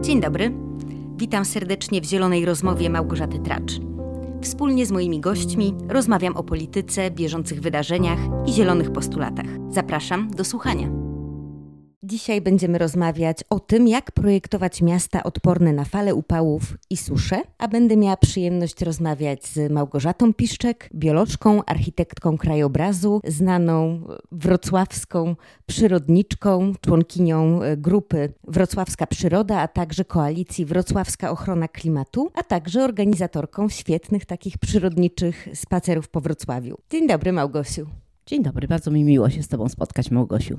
Dzień dobry. Witam serdecznie w Zielonej Rozmowie Małgorzaty Tracz. Wspólnie z moimi gośćmi rozmawiam o polityce, bieżących wydarzeniach i zielonych postulatach. Zapraszam do słuchania. Dzisiaj będziemy rozmawiać o tym, jak projektować miasta odporne na fale upałów i susze, a będę miała przyjemność rozmawiać z Małgorzatą Piszczek, biolożką, architektką krajobrazu, znaną wrocławską przyrodniczką, członkinią e, grupy Wrocławska Przyroda, a także koalicji Wrocławska Ochrona Klimatu, a także organizatorką świetnych takich przyrodniczych spacerów po Wrocławiu. Dzień dobry Małgosiu. Dzień dobry, bardzo mi miło się z Tobą spotkać, Małgosiu.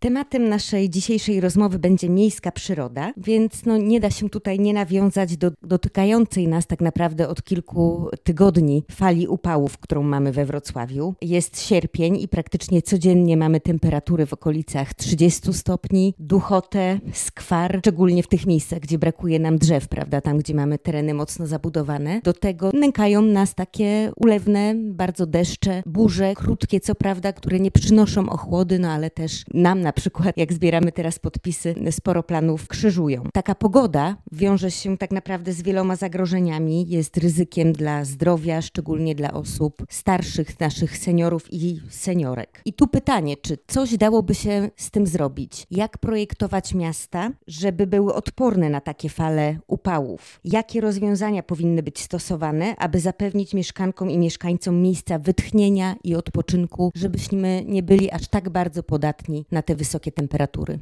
Tematem naszej dzisiejszej rozmowy będzie miejska przyroda, więc no nie da się tutaj nie nawiązać do dotykającej nas tak naprawdę od kilku tygodni fali upałów, którą mamy we Wrocławiu. Jest sierpień i praktycznie codziennie mamy temperatury w okolicach 30 stopni, duchotę, skwar, szczególnie w tych miejscach, gdzie brakuje nam drzew, prawda, tam gdzie mamy tereny mocno zabudowane. Do tego nękają nas takie ulewne, bardzo deszcze, burze, krótkie co prawda, które nie przynoszą ochłody, no ale też nam na na przykład jak zbieramy teraz podpisy, sporo planów krzyżują. Taka pogoda wiąże się tak naprawdę z wieloma zagrożeniami, jest ryzykiem dla zdrowia, szczególnie dla osób starszych, naszych seniorów i seniorek. I tu pytanie, czy coś dałoby się z tym zrobić? Jak projektować miasta, żeby były odporne na takie fale upałów? Jakie rozwiązania powinny być stosowane, aby zapewnić mieszkankom i mieszkańcom miejsca wytchnienia i odpoczynku, żebyśmy nie byli aż tak bardzo podatni na te wysokie temperatury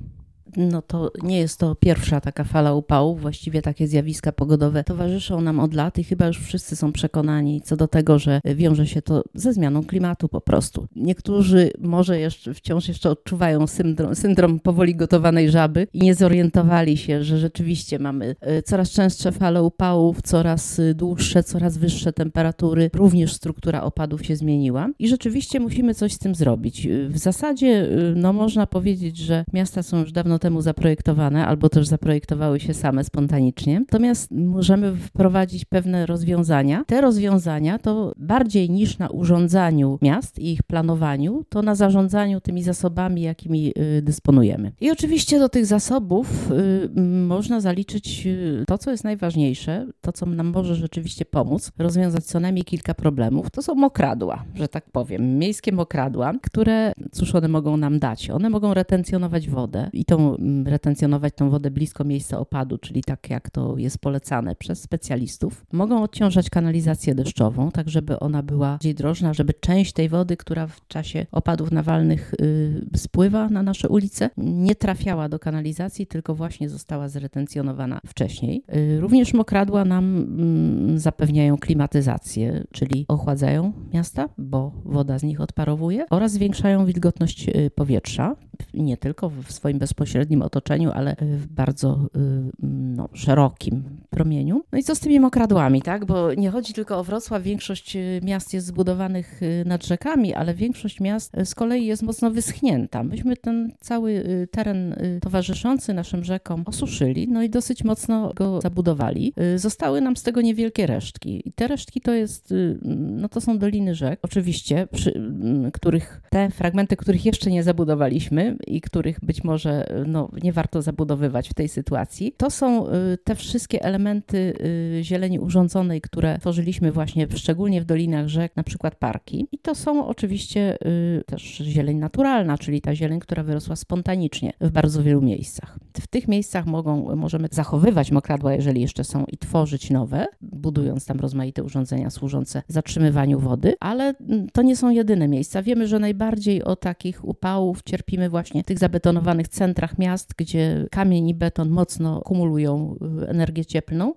no to nie jest to pierwsza taka fala upałów, właściwie takie zjawiska pogodowe towarzyszą nam od lat i chyba już wszyscy są przekonani co do tego, że wiąże się to ze zmianą klimatu po prostu. Niektórzy może jeszcze wciąż jeszcze odczuwają syndrom, syndrom powoli gotowanej żaby i nie zorientowali się, że rzeczywiście mamy e, coraz częstsze fale upałów, coraz e, dłuższe, coraz wyższe temperatury, również struktura opadów się zmieniła i rzeczywiście musimy coś z tym zrobić. E, w zasadzie no można powiedzieć, że miasta są już dawno temu zaprojektowane, albo też zaprojektowały się same spontanicznie. Natomiast możemy wprowadzić pewne rozwiązania. Te rozwiązania to bardziej niż na urządzaniu miast i ich planowaniu, to na zarządzaniu tymi zasobami, jakimi y, dysponujemy. I oczywiście do tych zasobów y, można zaliczyć y, to, co jest najważniejsze, to, co nam może rzeczywiście pomóc rozwiązać co najmniej kilka problemów. To są mokradła, że tak powiem, miejskie mokradła, które, cóż one mogą nam dać? One mogą retencjonować wodę i tą retencjonować tą wodę blisko miejsca opadu, czyli tak jak to jest polecane przez specjalistów. Mogą odciążać kanalizację deszczową, tak żeby ona była bardziej drożna, żeby część tej wody, która w czasie opadów nawalnych y, spływa na nasze ulice, nie trafiała do kanalizacji, tylko właśnie została zretencjonowana wcześniej. Y, również mokradła nam mm, zapewniają klimatyzację, czyli ochładzają miasta, bo woda z nich odparowuje oraz zwiększają wilgotność y, powietrza, nie tylko w swoim bezpośrednim otoczeniu, ale w bardzo y, no, szerokim promieniu. No i co z tymi mokradłami, tak? Bo nie chodzi tylko o Wrocław, większość y, miast jest zbudowanych y, nad rzekami, ale większość miast z kolei jest mocno wyschnięta. Myśmy ten cały teren towarzyszący naszym rzekom osuszyli, no i dosyć mocno go zabudowali. Zostały nam z tego niewielkie resztki. I te resztki to jest, no to są doliny rzek, oczywiście, przy których te fragmenty, których jeszcze nie zabudowaliśmy i których być może no, nie warto zabudowywać w tej sytuacji. To są y, te wszystkie elementy y, zieleni urządzonej, które tworzyliśmy właśnie szczególnie w dolinach rzek, na przykład parki. I to są oczywiście y, też zieleń naturalna, czyli ta zieleń, która wyrosła spontanicznie w bardzo wielu miejscach. W tych miejscach mogą, możemy zachowywać mokradła, jeżeli jeszcze są, i tworzyć nowe, budując tam rozmaite urządzenia służące zatrzymywaniu wody, ale mm, to nie są jedyne miejsca. Wiemy, że najbardziej o takich upałów cierpimy właśnie w tych zabetonowanych centrach miast, gdzie kamień i beton mocno kumulują y, energię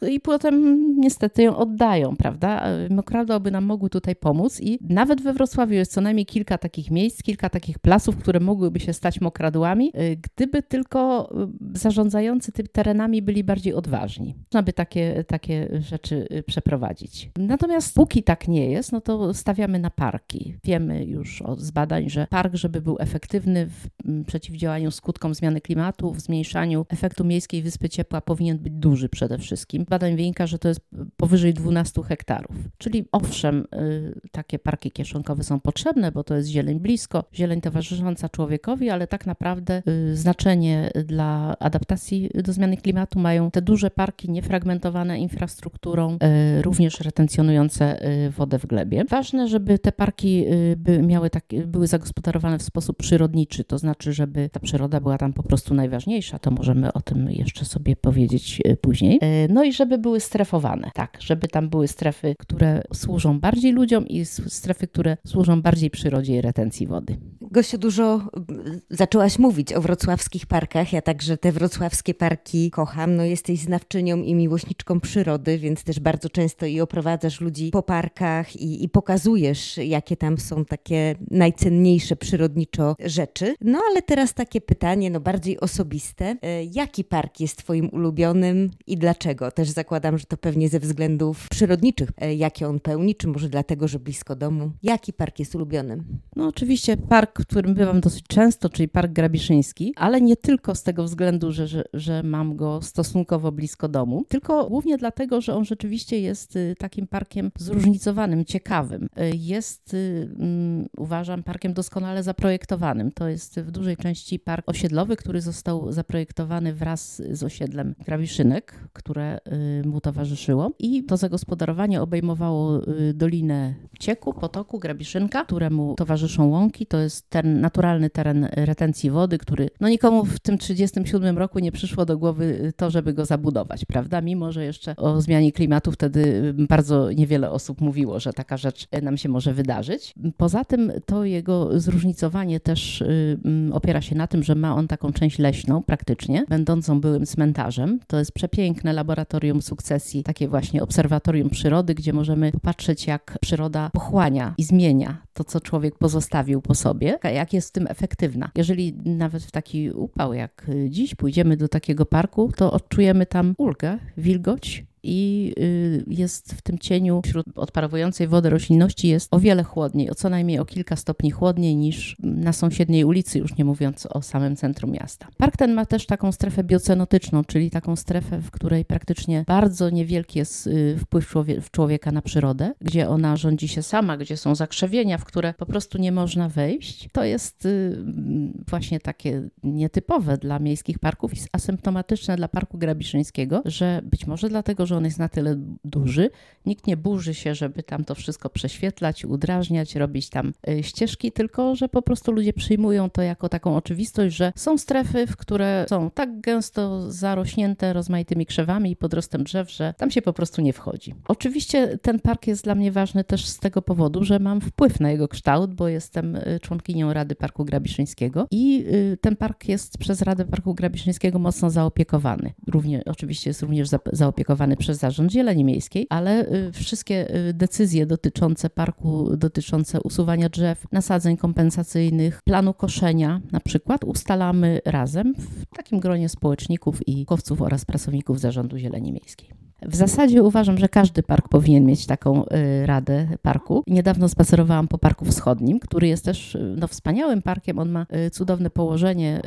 i potem niestety ją oddają, prawda? Mokradła by nam mogły tutaj pomóc i nawet we Wrocławiu jest co najmniej kilka takich miejsc, kilka takich plasów, które mogłyby się stać mokradłami, y, gdyby tylko y, zarządzający tymi terenami byli bardziej odważni. Można by takie, takie rzeczy przeprowadzić. Natomiast póki tak nie jest, no to stawiamy na parki. Wiemy już z badań, że park, żeby był efektywny w przeciwdziałaniu skutkom zmiany klimatu, w zmniejszaniu efektu miejskiej wyspy ciepła powinien być duży przede wszystkim polskim badań wynika, że to jest powyżej 12 hektarów. Czyli owszem, y, takie parki kieszonkowe są potrzebne, bo to jest zieleń blisko, zieleń towarzysząca człowiekowi, ale tak naprawdę y, znaczenie dla adaptacji do zmiany klimatu mają te duże parki niefragmentowane infrastrukturą, y, również retencjonujące wodę w glebie. Ważne, żeby te parki by miały tak, były zagospodarowane w sposób przyrodniczy, to znaczy, żeby ta przyroda była tam po prostu najważniejsza, to możemy o tym jeszcze sobie powiedzieć później. No i żeby były strefowane, tak, żeby tam były strefy, które służą bardziej ludziom i strefy, które służą bardziej przyrodzie i retencji wody. Gosiu, dużo zaczęłaś mówić o wrocławskich parkach. Ja także te wrocławskie parki kocham. No, jesteś znawczynią i miłośniczką przyrody, więc też bardzo często i oprowadzasz ludzi po parkach i, i pokazujesz, jakie tam są takie najcenniejsze przyrodniczo rzeczy. No ale teraz takie pytanie, no bardziej osobiste. E, jaki park jest Twoim ulubionym i dlaczego? Też zakładam, że to pewnie ze względów przyrodniczych, e, jakie on pełni, czy może dlatego, że blisko domu. Jaki park jest ulubionym? No oczywiście park, w którym bywam dosyć często, czyli Park Grabiszyński, ale nie tylko z tego względu, że, że, że mam go stosunkowo blisko domu, tylko głównie dlatego, że on rzeczywiście jest y, takim parkiem zróżnicowanym, ciekawym. Y, jest, y, mm, uważam, parkiem doskonale zaprojektowanym. To jest w dużej części park osiedlowy, który został zaprojektowany wraz z osiedlem Grabiszynek, które mu towarzyszyło. I to zagospodarowanie obejmowało dolinę Cieku, Potoku, Grabiszynka, któremu towarzyszą łąki. To jest ten naturalny teren retencji wody, który no nikomu w tym 37 roku nie przyszło do głowy to, żeby go zabudować, prawda? Mimo, że jeszcze o zmianie klimatu wtedy bardzo niewiele osób mówiło, że taka rzecz nam się może wydarzyć. Poza tym to jego zróżnicowanie też y, mm, opiera się na tym, że ma on taką część leśną praktycznie, będącą byłym cmentarzem. To jest przepiękne laboratorium sukcesji, takie właśnie obserwatorium przyrody, gdzie możemy popatrzeć, jak przyroda pochłania i zmienia to, co człowiek pozostawił po sobie, jak jest w tym efektywna. Jeżeli nawet w taki upał jak dziś pójdziemy do takiego parku, to odczujemy tam ulgę, wilgoć, i y, jest w tym cieniu wśród odparowującej wody roślinności jest o wiele chłodniej, o co najmniej o kilka stopni chłodniej niż na sąsiedniej ulicy, już nie mówiąc o samym centrum miasta. Park ten ma też taką strefę biocenotyczną, czyli taką strefę, w której praktycznie bardzo niewielki jest y, wpływ człowie człowieka na przyrodę, gdzie ona rządzi się sama, gdzie są zakrzewienia, w które po prostu nie można wejść. To jest y, właśnie takie nietypowe dla miejskich parków i asymptomatyczne dla Parku Grabiszyńskiego, że być może dlatego, że on jest na tyle duży, nikt nie burzy się, żeby tam to wszystko prześwietlać, udrażniać, robić tam y, ścieżki, tylko że po prostu ludzie przyjmują to jako taką oczywistość, że są strefy, w które są tak gęsto zarośnięte rozmaitymi krzewami i podrostem drzew, że tam się po prostu nie wchodzi. Oczywiście ten park jest dla mnie ważny też z tego powodu, że mam wpływ na jego kształt, bo jestem y, członkinią Rady Parku Grabiszyńskiego i y, ten park jest przez Radę Parku Grabiszyńskiego mocno zaopiekowany. Równie, oczywiście jest również zaopiekowany przez Zarząd Zieleni Miejskiej, ale y, wszystkie y, decyzje dotyczące parku, dotyczące usuwania drzew, nasadzeń kompensacyjnych, planu koszenia na przykład ustalamy razem w takim gronie społeczników i kowców oraz pracowników Zarządu Zieleni Miejskiej. W zasadzie uważam, że każdy park powinien mieć taką y, radę parku. Niedawno spacerowałam po Parku Wschodnim, który jest też y, no, wspaniałym parkiem. On ma y, cudowne położenie,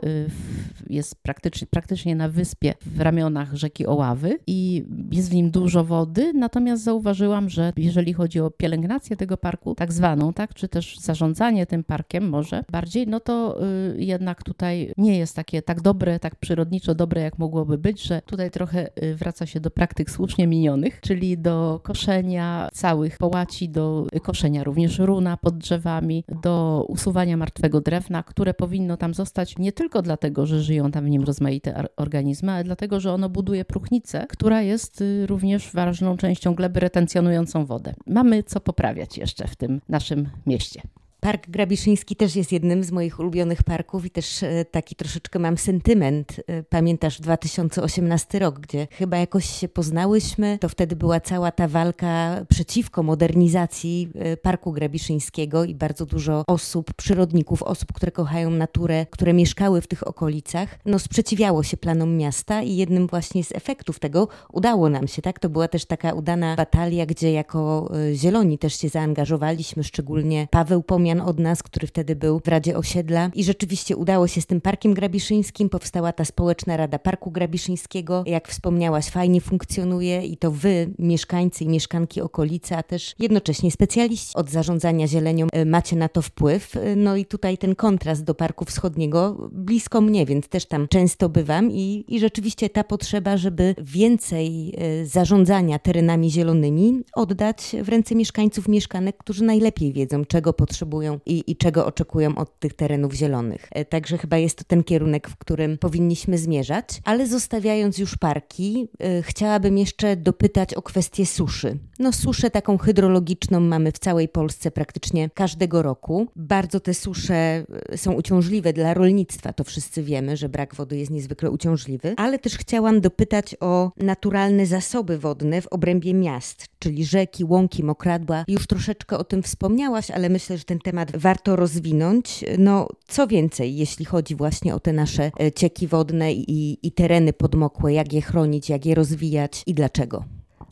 jest praktycznie, praktycznie na wyspie w ramionach rzeki Oławy i jest w nim dużo wody. Natomiast zauważyłam, że jeżeli chodzi o pielęgnację tego parku, tak zwaną, tak, czy też zarządzanie tym parkiem może bardziej, no to jednak tutaj nie jest takie tak dobre, tak przyrodniczo dobre, jak mogłoby być, że tutaj trochę wraca się do praktyk służbowych słusznie minionych, czyli do koszenia całych połaci, do koszenia również runa pod drzewami, do usuwania martwego drewna, które powinno tam zostać nie tylko dlatego, że żyją tam w nim rozmaite organizmy, ale dlatego, że ono buduje próchnicę, która jest y, również ważną częścią gleby retencjonującą wodę. Mamy co poprawiać jeszcze w tym naszym mieście. Park Grabiszyński też jest jednym z moich ulubionych parków i też e, taki troszeczkę mam sentyment. E, pamiętasz 2018 rok, gdzie chyba jakoś się poznałyśmy, to wtedy była cała ta walka przeciwko modernizacji e, Parku Grabiszyńskiego i bardzo dużo osób, przyrodników, osób, które kochają naturę, które mieszkały w tych okolicach, no sprzeciwiało się planom miasta i jednym właśnie z efektów tego udało nam się, tak? To była też taka udana batalia, gdzie jako Zieloni też się zaangażowaliśmy, szczególnie Paweł Pomian Od nas, który wtedy był w Radzie Osiedla i rzeczywiście udało się z tym Parkiem Grabiszyńskim. Powstała ta społeczna Rada Parku Grabiszyńskiego. Jak wspomniałaś, fajnie funkcjonuje i to wy, mieszkańcy i mieszkanki okolicy, a też jednocześnie specjaliści od zarządzania zielenią e, macie na to wpływ. E, no i tutaj ten kontrast do Parku Wschodniego blisko mnie, więc też tam często bywam i, i rzeczywiście ta potrzeba, żeby więcej e, zarządzania terenami zielonymi oddać w ręce mieszkańców mieszkanek, którzy najlepiej wiedzą, czego potrzebują i, i czego oczekują od tych terenów zielonych. Także chyba jest to ten kierunek, w którym powinniśmy zmierzać, ale zostawiając już parki, chciałabym jeszcze dopytać o kwestię suszy. No suszę taką hydrologiczną mamy w całej Polsce praktycznie każdego roku. Bardzo te susze e, są uciążliwe dla rolnictwa, to wszyscy wiemy, że brak wody jest niezwykle uciążliwy, ale też chciałam dopytać o naturalne zasoby wodne w obrębie miast, czyli rzeki, łąki, mokradła. Już troszeczkę o tym wspomniałaś, ale myślę, że ten temat warto rozwinąć. No, co więcej, jeśli chodzi właśnie o te nasze e, cieki wodne i, i tereny podmokłe, jak je chronić, jak je rozwijać i dlaczego?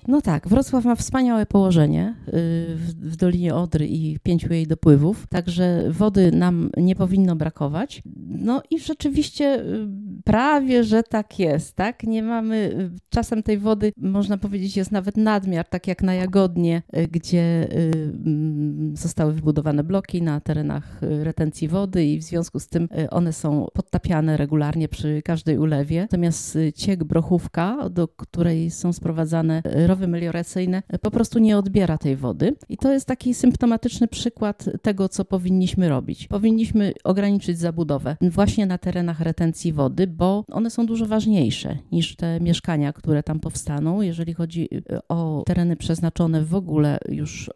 No tak, Wrocław ma wspaniałe położenie y, w, Dolinie Odry i pięciu jej dopływów, także wody nam nie powinno brakować. No i rzeczywiście y, prawie, że tak jest, tak? Nie mamy, y, czasem tej wody, można powiedzieć, jest nawet nadmiar, tak jak na Jagodnie, gdzie mm, zostały wybudowane bloki na terenach retencji wody i w związku z tym one są podtapiane regularnie przy każdej ulewie. Natomiast ciek Brochówka, do której są sprowadzane rowy melioracyjne po prostu nie odbiera tej wody. I to jest taki symptomatyczny przykład tego, co powinniśmy robić. Powinniśmy ograniczyć zabudowę właśnie na terenach retencji wody, bo one są dużo ważniejsze niż te mieszkania, które tam powstaną. Jeżeli chodzi y, o tereny przeznaczone w ogóle, już y,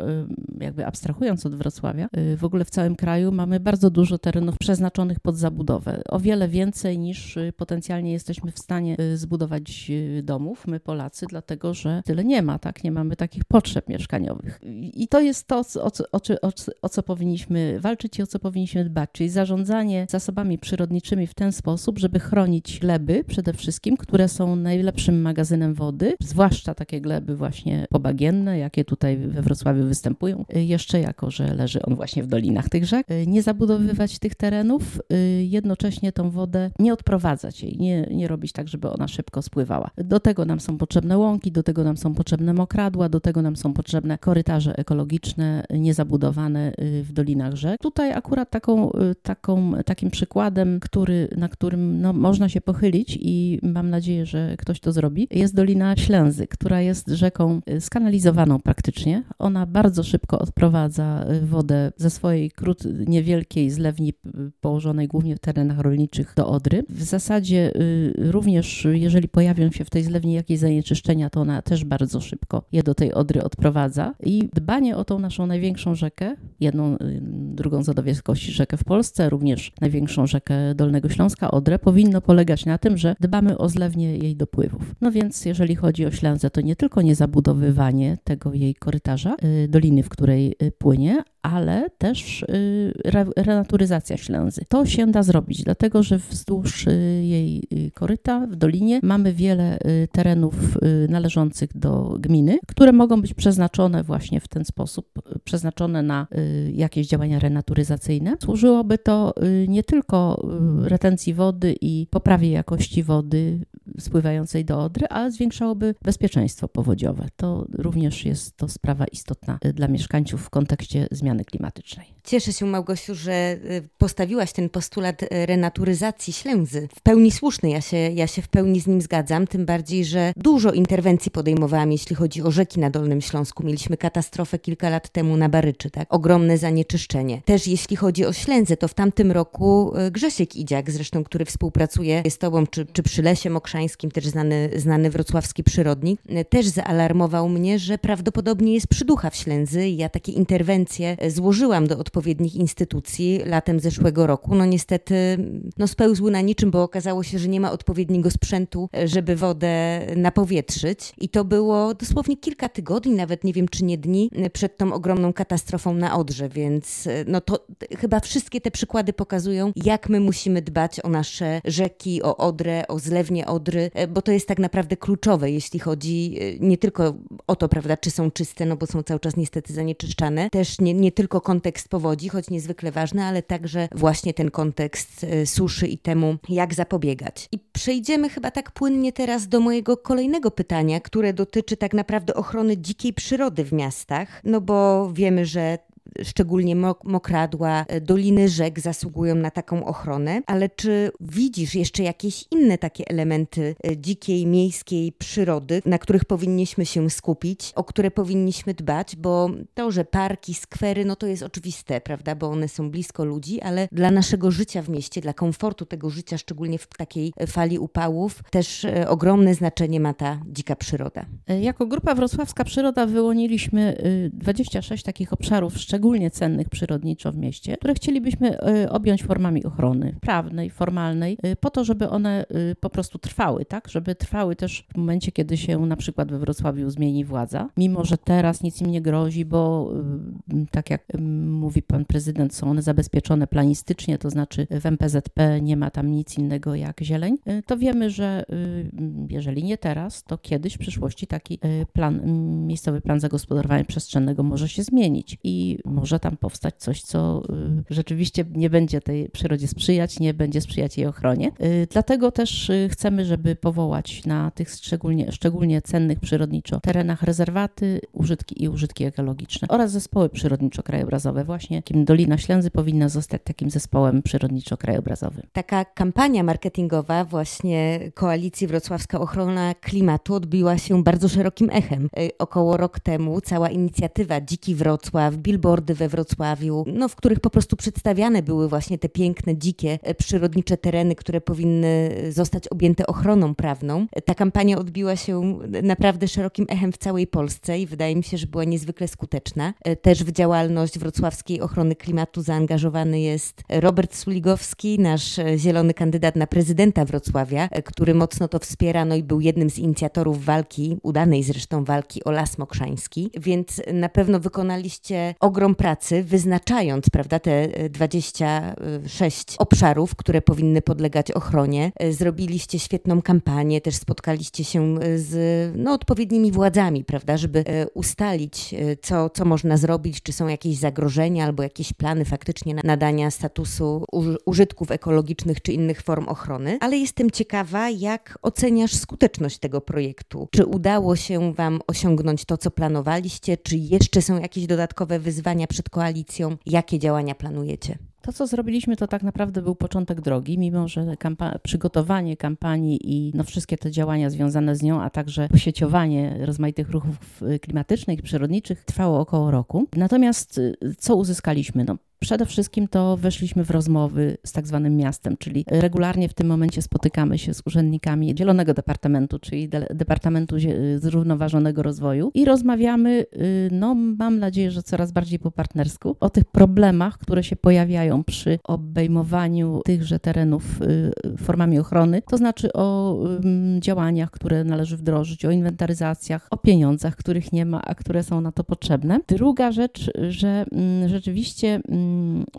jakby abstrahując od Wrocławia, w ogóle w całym kraju mamy bardzo dużo terenów przeznaczonych pod zabudowę. O wiele więcej niż potencjalnie jesteśmy w stanie zbudować domów, my Polacy, dlatego że tyle nie ma, tak? Nie mamy takich potrzeb mieszkaniowych. I to jest to, o o, o, o co powinniśmy walczyć i o co powinniśmy dbać, czyli zarządzanie zasobami przyrodniczymi w ten sposób, żeby chronić gleby przede wszystkim, które są najlepszym magazynem wody, zwłaszcza takie gleby właśnie pobagienne, jakie tutaj we Wrocławiu występują, jeszcze jako, że leży on właśnie w dolinach tych rzek. Nie zabudowywać tych terenów, jednocześnie tą wodę nie odprowadzać jej, nie, nie robić tak, żeby ona szybko spływała. Do tego nam są potrzebne łąki, do tego nam są potrzebne mokradła, do tego nam są potrzebne korytarze ekologiczne, niezabudowane y, w dolinach rzek. Tutaj akurat taką, y, taką, takim przykładem, który, na którym no, można się pochylić i mam nadzieję, że ktoś to zrobi, jest Dolina Ślęzy, która jest rzeką y, skanalizowaną praktycznie. Ona bardzo szybko odprowadza wodę ze swojej krót niewielkiej zlewni położonej głównie w terenach rolniczych do Odry. W zasadzie również jeżeli pojawią się w tej zlewni jakieś zanieczyszczenia, to ona też bardzo bardzo szybko je do tej Odry odprowadza. I dbanie o tą naszą największą rzekę, jedną, y, drugą co do wielkości rzekę w Polsce, również największą rzekę Dolnego Śląska, Odrę, powinno polegać na tym, że dbamy o zlewnie jej dopływów. No więc jeżeli chodzi o Ślęzę, to nie tylko niezabudowywanie tego jej korytarza, y, doliny, w której y, płynie, ale też y, renaturyzacja ślęzy. To się da zrobić, dlatego że wzdłuż y, jej y, koryta w dolinie mamy wiele terenów należących do gminy, które mogą być przeznaczone właśnie w ten sposób, przeznaczone na jakieś działania renaturyzacyjne. Służyłoby to nie tylko retencji wody i poprawie jakości wody spływającej do Odry, ale zwiększałoby bezpieczeństwo powodziowe. To również jest to sprawa istotna dla mieszkańców w kontekście zmian zmiany klimatycznej. Cieszę się, Małgosiu, że y, postawiłaś ten postulat y, renaturyzacji ślęzy. W pełni słuszny, ja się, ja się w pełni z nim zgadzam, tym bardziej, że dużo interwencji podejmowałam, jeśli chodzi o rzeki na Dolnym Śląsku. Mieliśmy katastrofę kilka lat temu na Baryczy, tak? Ogromne zanieczyszczenie. Też jeśli chodzi o ślęzę, to w tamtym roku y, Grzesiek Idziak, zresztą, który współpracuje z tobą, czy, czy przy Lesie Mokrzańskim, też znany, znany wrocławski przyrodnik, też zaalarmował mnie, że prawdopodobnie jest przyducha w ślęzy. Ja takie interwencje złożyłam do odpowiednich instytucji latem zeszłego roku. No niestety no spełzły na niczym, bo okazało się, że nie ma odpowiedniego sprzętu, żeby wodę napowietrzyć. I to było dosłownie kilka tygodni, nawet nie wiem czy nie dni, przed tą ogromną katastrofą na Odrze, więc no to chyba wszystkie te przykłady pokazują, jak my musimy dbać o nasze rzeki, o Odrę, o zlewnie Odry filtry, bo to jest tak naprawdę kluczowe, jeśli chodzi nie tylko o to, prawda, czy są czyste, no bo są cały czas niestety zanieczyszczane, też nie, nie tylko kontekst powodzi, choć niezwykle ważny, ale także właśnie ten kontekst suszy i temu, jak zapobiegać. I przejdziemy chyba tak płynnie teraz do mojego kolejnego pytania, które dotyczy tak naprawdę ochrony dzikiej przyrody w miastach, no bo wiemy, że szczególnie mokradła, e, doliny rzek zasługują na taką ochronę, ale czy widzisz jeszcze jakieś inne takie elementy e, dzikiej, miejskiej przyrody, na których powinniśmy się skupić, o które powinniśmy dbać, bo to, że parki, skwery, no to jest oczywiste, prawda, bo one są blisko ludzi, ale dla naszego życia w mieście, dla komfortu tego życia, szczególnie w takiej fali upałów, też e, ogromne znaczenie ma ta dzika przyroda. Jako Grupa Wrocławska Przyroda wyłoniliśmy 26 takich obszarów, szczególnie szczególnie cennych przyrodniczo w mieście, które chcielibyśmy e, objąć formami ochrony prawnej, formalnej, e, po to, żeby one e, po prostu trwały, tak? Żeby trwały też w momencie, kiedy się na przykład we Wrocławiu zmieni władza. Mimo, że teraz nic im nie grozi, bo tak jak mówi pan prezydent, są one zabezpieczone planistycznie, to znaczy w MPZP nie ma tam nic innego jak zieleń, to wiemy, że jeżeli nie teraz, to kiedyś w przyszłości taki plan, miejscowy plan zagospodarowania przestrzennego może się zmienić i może tam powstać coś, co y, rzeczywiście nie będzie tej przyrodzie sprzyjać, nie będzie sprzyjać jej ochronie. Y, dlatego też y, chcemy, żeby powołać na tych szczególnie, szczególnie cennych przyrodniczo terenach rezerwaty, użytki i użytki ekologiczne oraz zespoły przyrodniczo-krajobrazowe. Właśnie kim Dolina Ślęzy powinna zostać takim zespołem przyrodniczo-krajobrazowym. Taka kampania marketingowa właśnie Koalicji Wrocławska Ochrona Klimatu odbiła się bardzo szerokim echem. Około rok temu cała inicjatywa Dziki Wrocław, billboard we Wrocławiu, no, w których po prostu przedstawiane były właśnie te piękne, dzikie, e, przyrodnicze tereny, które powinny zostać objęte ochroną prawną. Ta kampania odbiła się naprawdę szerokim echem w całej Polsce i wydaje mi się, że była niezwykle skuteczna. E, też w działalność wrocławskiej ochrony klimatu zaangażowany jest Robert Suligowski, nasz e, zielony kandydat na prezydenta Wrocławia, który mocno to wspiera, no i był jednym z inicjatorów walki, udanej zresztą walki o Las Mokrzański, więc na pewno wykonaliście pracy, wyznaczając prawda, te 26 e, obszarów, które powinny podlegać ochronie. E, zrobiliście świetną kampanię, też spotkaliście się e, z no, odpowiednimi władzami, prawda, żeby ustalić, co, co można zrobić, czy są jakieś zagrożenia albo jakieś plany faktycznie nadania statusu użytków ekologicznych czy innych form ochrony. Ale jestem ciekawa, jak oceniasz skuteczność tego projektu? Czy udało się Wam osiągnąć to, co planowaliście? Czy jeszcze są jakieś dodatkowe wyzwania? Przed koalicją. Jakie działania planujecie? To, co zrobiliśmy, to tak naprawdę był początek drogi, mimo że kampa przygotowanie kampanii i no, wszystkie te działania związane z nią, a także posieciowanie rozmaitych ruchów klimatycznych, przyrodniczych trwało około roku. Natomiast y, co uzyskaliśmy? No, Przede wszystkim to weszliśmy w rozmowy z tak zwanym miastem, czyli regularnie w tym momencie spotykamy się z urzędnikami Zielonego Departamentu, czyli de Departamentu Zrównoważonego Rozwoju i rozmawiamy, y, no mam nadzieję, że coraz bardziej po partnersku, o tych problemach, które się pojawiają przy obejmowaniu tychże terenów y, formami ochrony, to znaczy o działaniach, które należy wdrożyć, o inwentaryzacjach, o pieniądzach, których nie ma, a które są na to potrzebne. Druga rzecz, że rzeczywiście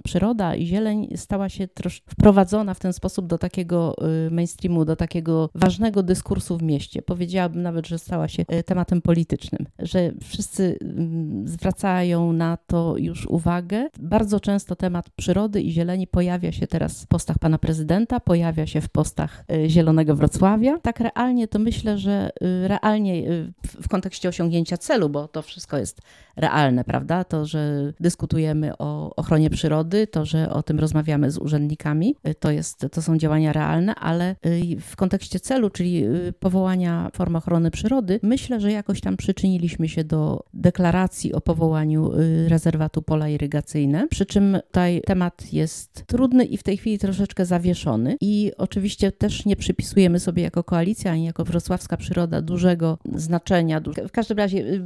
przyroda i zieleń stała się troszkę wprowadzona w ten sposób do takiego y, mainstreamu, do takiego ważnego dyskursu w mieście. Powiedziałabym nawet, że stała się y, tematem politycznym, że wszyscy mm, zwracają na to już uwagę. Bardzo często temat przyrody i zieleni pojawia się teraz w postach pana prezydenta, pojawia się w postach y, Zielonego Wrocławia. Tak realnie to myślę, że realnie w kontekście osiągnięcia celu, bo to wszystko jest realne, prawda? To, że dyskutujemy o ochronie przyrody, to, że o tym rozmawiamy z urzędnikami, y, to, jest, to są działania realne, ale y, w kontekście celu, czyli y, powołania form ochrony przyrody, myślę, że jakoś tam przyczyniliśmy się do deklaracji o powołaniu rezerwatu pola irygacyjne, przy czym tutaj temat jest trudny i w tej chwili troszeczkę zawieszony i oczywiście też nie przypisujemy sobie jako koalicja, ani jako wrocławska przyroda dużego znaczenia. W każdym razie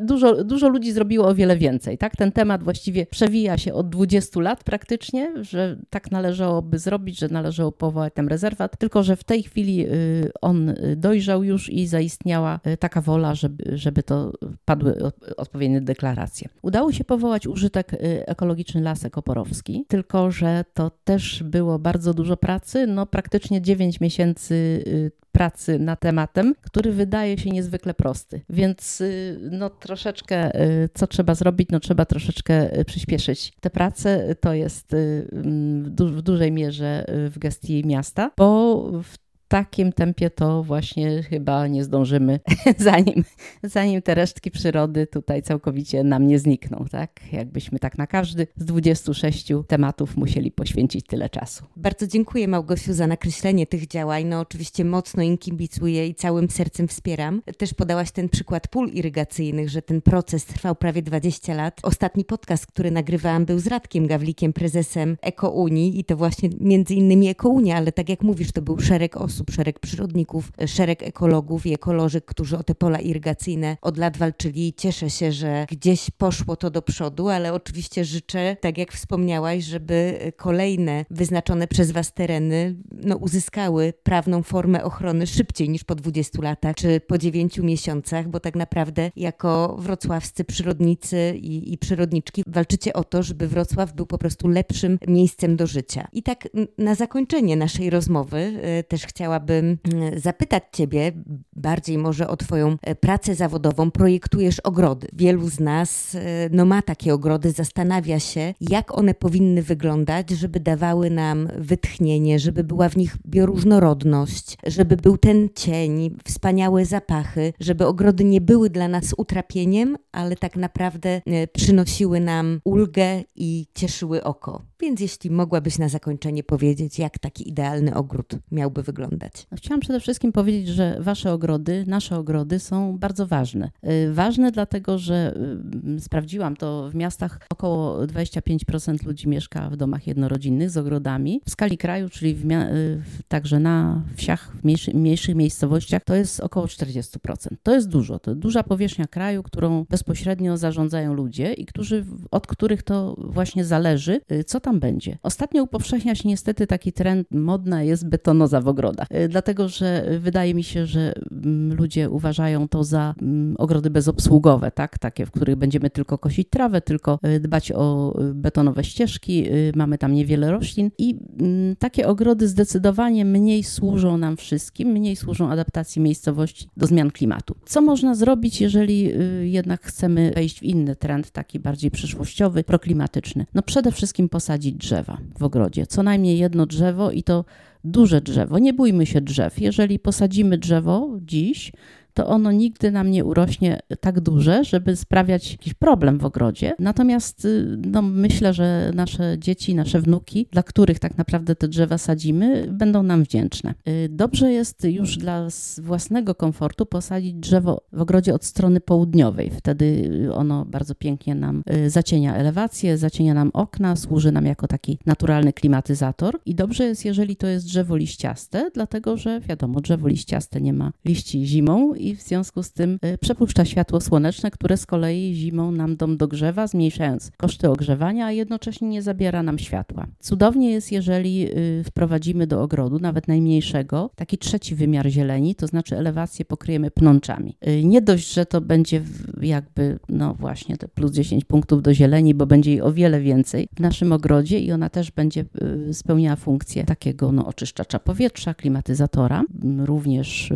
dużo, dużo ludzi zrobiło o wiele więcej, tak? Ten temat właściwie przewija się od 20 lat praktycznie, że tak należałoby zrobić, że należało powołać ten rezerwat, tylko że w tej chwili y, on dojrzał już i zaistniała y, taka wola, żeby, żeby to padły odpowiednie deklaracje. Udało się powołać użytek y, ekologiczny Lasek Oporowski, tylko że to też było bardzo dużo pracy, no praktycznie 9 miesięcy pracy nad tematem, który wydaje się niezwykle prosty. Więc y, no troszeczkę, y, co trzeba zrobić? No trzeba troszeczkę y, przyspieszyć tę pracę. To jest mm, w dużej mierze w gestii miasta, bo w takim tempie to właśnie chyba nie zdążymy, zanim, zanim te resztki przyrody tutaj całkowicie nam nie znikną, tak? Jakbyśmy tak na każdy z 26 tematów musieli poświęcić tyle czasu. Bardzo dziękuję Małgosiu za nakreślenie tych działań. No oczywiście mocno im kibicuję i całym sercem wspieram. Też podałaś ten przykład pól irygacyjnych, że ten proces trwał prawie 20 lat. Ostatni podcast, który nagrywałam był z Radkiem Gawlikiem, prezesem Eko Unii i to właśnie między innymi Eko Unia, ale tak jak mówisz, to był szereg osób, osób, szereg przyrodników, szereg ekologów i ekoloży, którzy o te pola irygacyjne od lat walczyli. Cieszę się, że gdzieś poszło to do przodu, ale oczywiście życzę, tak jak wspomniałaś, żeby kolejne wyznaczone przez Was tereny no, uzyskały prawną formę ochrony szybciej niż po 20 latach czy po 9 miesiącach, bo tak naprawdę jako wrocławscy przyrodnicy i, i przyrodniczki walczycie o to, żeby Wrocław był po prostu lepszym miejscem do życia. I tak na zakończenie naszej rozmowy y, też chciałam chciałabym mm, zapytać Ciebie bardziej może o Twoją e, pracę zawodową. Projektujesz ogrody. Wielu z nas e, no, ma takie ogrody, zastanawia się, jak one powinny wyglądać, żeby dawały nam wytchnienie, żeby była w nich bioróżnorodność, żeby był ten cień, wspaniałe zapachy, żeby ogrody nie były dla nas utrapieniem, ale tak naprawdę e, przynosiły nam ulgę i cieszyły oko. Więc jeśli mogłabyś na zakończenie powiedzieć, jak taki idealny ogród miałby wyglądać? No, chciałam przede wszystkim powiedzieć, że Wasze ogrody, nasze ogrody są bardzo ważne. Y, ważne dlatego, że y, sprawdziłam to w miastach około 25% ludzi mieszka w domach jednorodzinnych z ogrodami. W skali kraju, czyli w y, także na wsiach, w mniejszy, mniejszych miejscowościach, to jest około 40%. To jest dużo. To duża powierzchnia kraju, którą bezpośrednio zarządzają ludzie i którzy, od których to właśnie zależy, co tam tam będzie. Ostatnio upowszechnia się niestety taki trend, modna jest betonoza w ogrodach, y, dlatego że wydaje mi się, że mm, ludzie uważają to za mm, ogrody bezobsługowe, tak? takie, w których będziemy tylko kosić trawę, tylko y, dbać o y, betonowe ścieżki, mamy tam niewiele roślin i mm, takie ogrody zdecydowanie mniej służą nam wszystkim, mniej służą adaptacji miejscowości do zmian klimatu. Co można zrobić, jeżeli jednak chcemy wejść w inny trend, taki bardziej przyszłościowy, proklimatyczny? No przede wszystkim posadzić posadzić drzewa w ogrodzie. Co najmniej jedno drzewo i to duże drzewo. Nie bójmy się drzew. Jeżeli posadzimy drzewo dziś, to ono nigdy nam nie urośnie tak duże, żeby sprawiać jakiś problem w ogrodzie. Natomiast y, no, myślę, że nasze dzieci, nasze wnuki, dla których tak naprawdę te drzewa sadzimy, będą nam wdzięczne. Y, dobrze jest już dla własnego komfortu posadzić drzewo w ogrodzie od strony południowej. Wtedy ono bardzo pięknie nam y, zacienia elewację, zacienia nam okna, służy nam jako taki naturalny klimatyzator. I dobrze jest, jeżeli to jest drzewo liściaste, dlatego że wiadomo, drzewo liściaste nie ma liści zimą i w związku z tym y, przepuszcza światło słoneczne, które z kolei zimą nam dom dogrzewa, zmniejszając koszty ogrzewania, a jednocześnie nie zabiera nam światła. Cudownie jest, jeżeli y, wprowadzimy do ogrodu, nawet najmniejszego, taki trzeci wymiar zieleni, to znaczy elewację pokryjemy pnączami. Y, nie dość, że to będzie jakby, no właśnie, te plus 10 punktów do zieleni, bo będzie jej o wiele więcej w naszym ogrodzie i ona też będzie spełniała funkcję takiego no, oczyszczacza powietrza, klimatyzatora. Również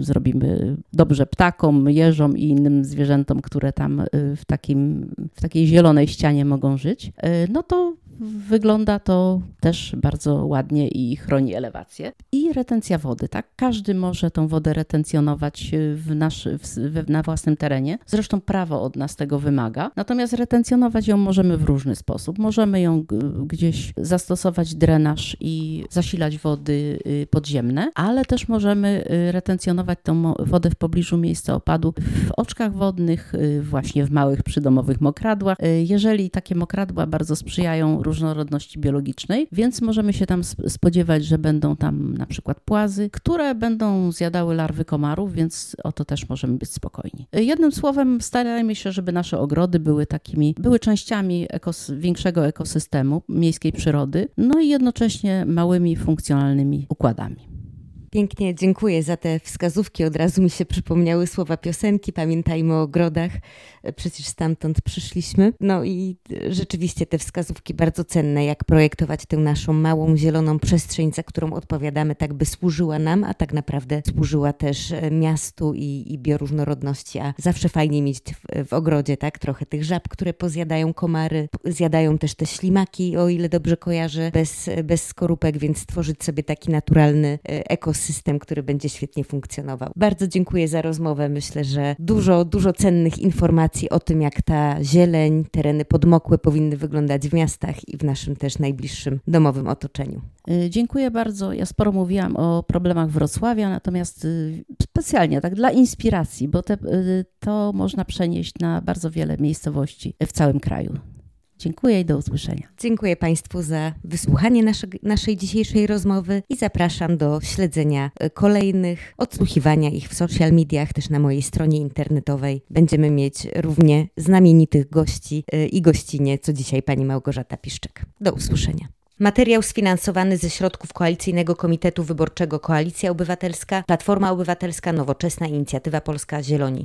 zrobimy dobrze ptakom, jeżom i innym zwierzętom, które tam y, w, takim, w takiej zielonej ścianie mogą żyć, y, no to Wygląda to też bardzo ładnie i chroni elewację. I retencja wody, tak? Każdy może tą wodę retencjonować w nasz, w, na własnym terenie. Zresztą prawo od nas tego wymaga. Natomiast retencjonować ją możemy w różny sposób. Możemy ją gdzieś zastosować drenaż i zasilać wody y, podziemne, ale też możemy y, retencjonować tą wodę w pobliżu miejsca opadu w oczkach wodnych, y, właśnie w małych przydomowych mokradłach. Jeżeli takie mokradła bardzo sprzyjają różnorodności biologicznej, więc możemy się tam spodziewać, że będą tam na przykład płazy, które będą zjadały larwy komarów, więc o to też możemy być spokojni. Jednym słowem, starajmy się, żeby nasze ogrody były takimi, były częściami ekos większego ekosystemu miejskiej przyrody, no i jednocześnie małymi funkcjonalnymi układami. Pięknie dziękuję za te wskazówki. Od razu mi się przypomniały słowa piosenki. Pamiętajmy o ogrodach, przecież stamtąd przyszliśmy. No i rzeczywiście te wskazówki bardzo cenne, jak projektować tę naszą małą zieloną przestrzeń, za którą odpowiadamy, tak by służyła nam, a tak naprawdę służyła też miastu i, i bioróżnorodności. A zawsze fajnie mieć w, w ogrodzie, tak? Trochę tych żab, które pozjadają komary, zjadają też te ślimaki, o ile dobrze kojarzę, bez, bez skorupek, więc stworzyć sobie taki naturalny e, ekosystem, który będzie świetnie funkcjonował. Bardzo dziękuję za rozmowę. Myślę, że dużo, dużo cennych informacji o tym, jak ta zieleń, tereny podmokłe powinny wyglądać w miastach i w naszym też najbliższym domowym otoczeniu. Y, dziękuję bardzo. Ja sporo mówiłam o problemach Wrocławia, natomiast y, specjalnie tak dla inspiracji, bo te, y, to można przenieść na bardzo wiele miejscowości w całym kraju. Dziękuję i do usłyszenia. Dziękuję Państwu za wysłuchanie nasze, naszej dzisiejszej rozmowy i zapraszam do śledzenia e, kolejnych, odsłuchiwania ich w social mediach, też na mojej stronie internetowej. Będziemy mieć równie znamienitych gości e, i gościnie, co dzisiaj pani Małgorzata Piszczek. Do usłyszenia. Materiał sfinansowany ze środków Koalicyjnego Komitetu Wyborczego Koalicja Obywatelska, Platforma Obywatelska, Nowoczesna Inicjatywa Polska Zieloni.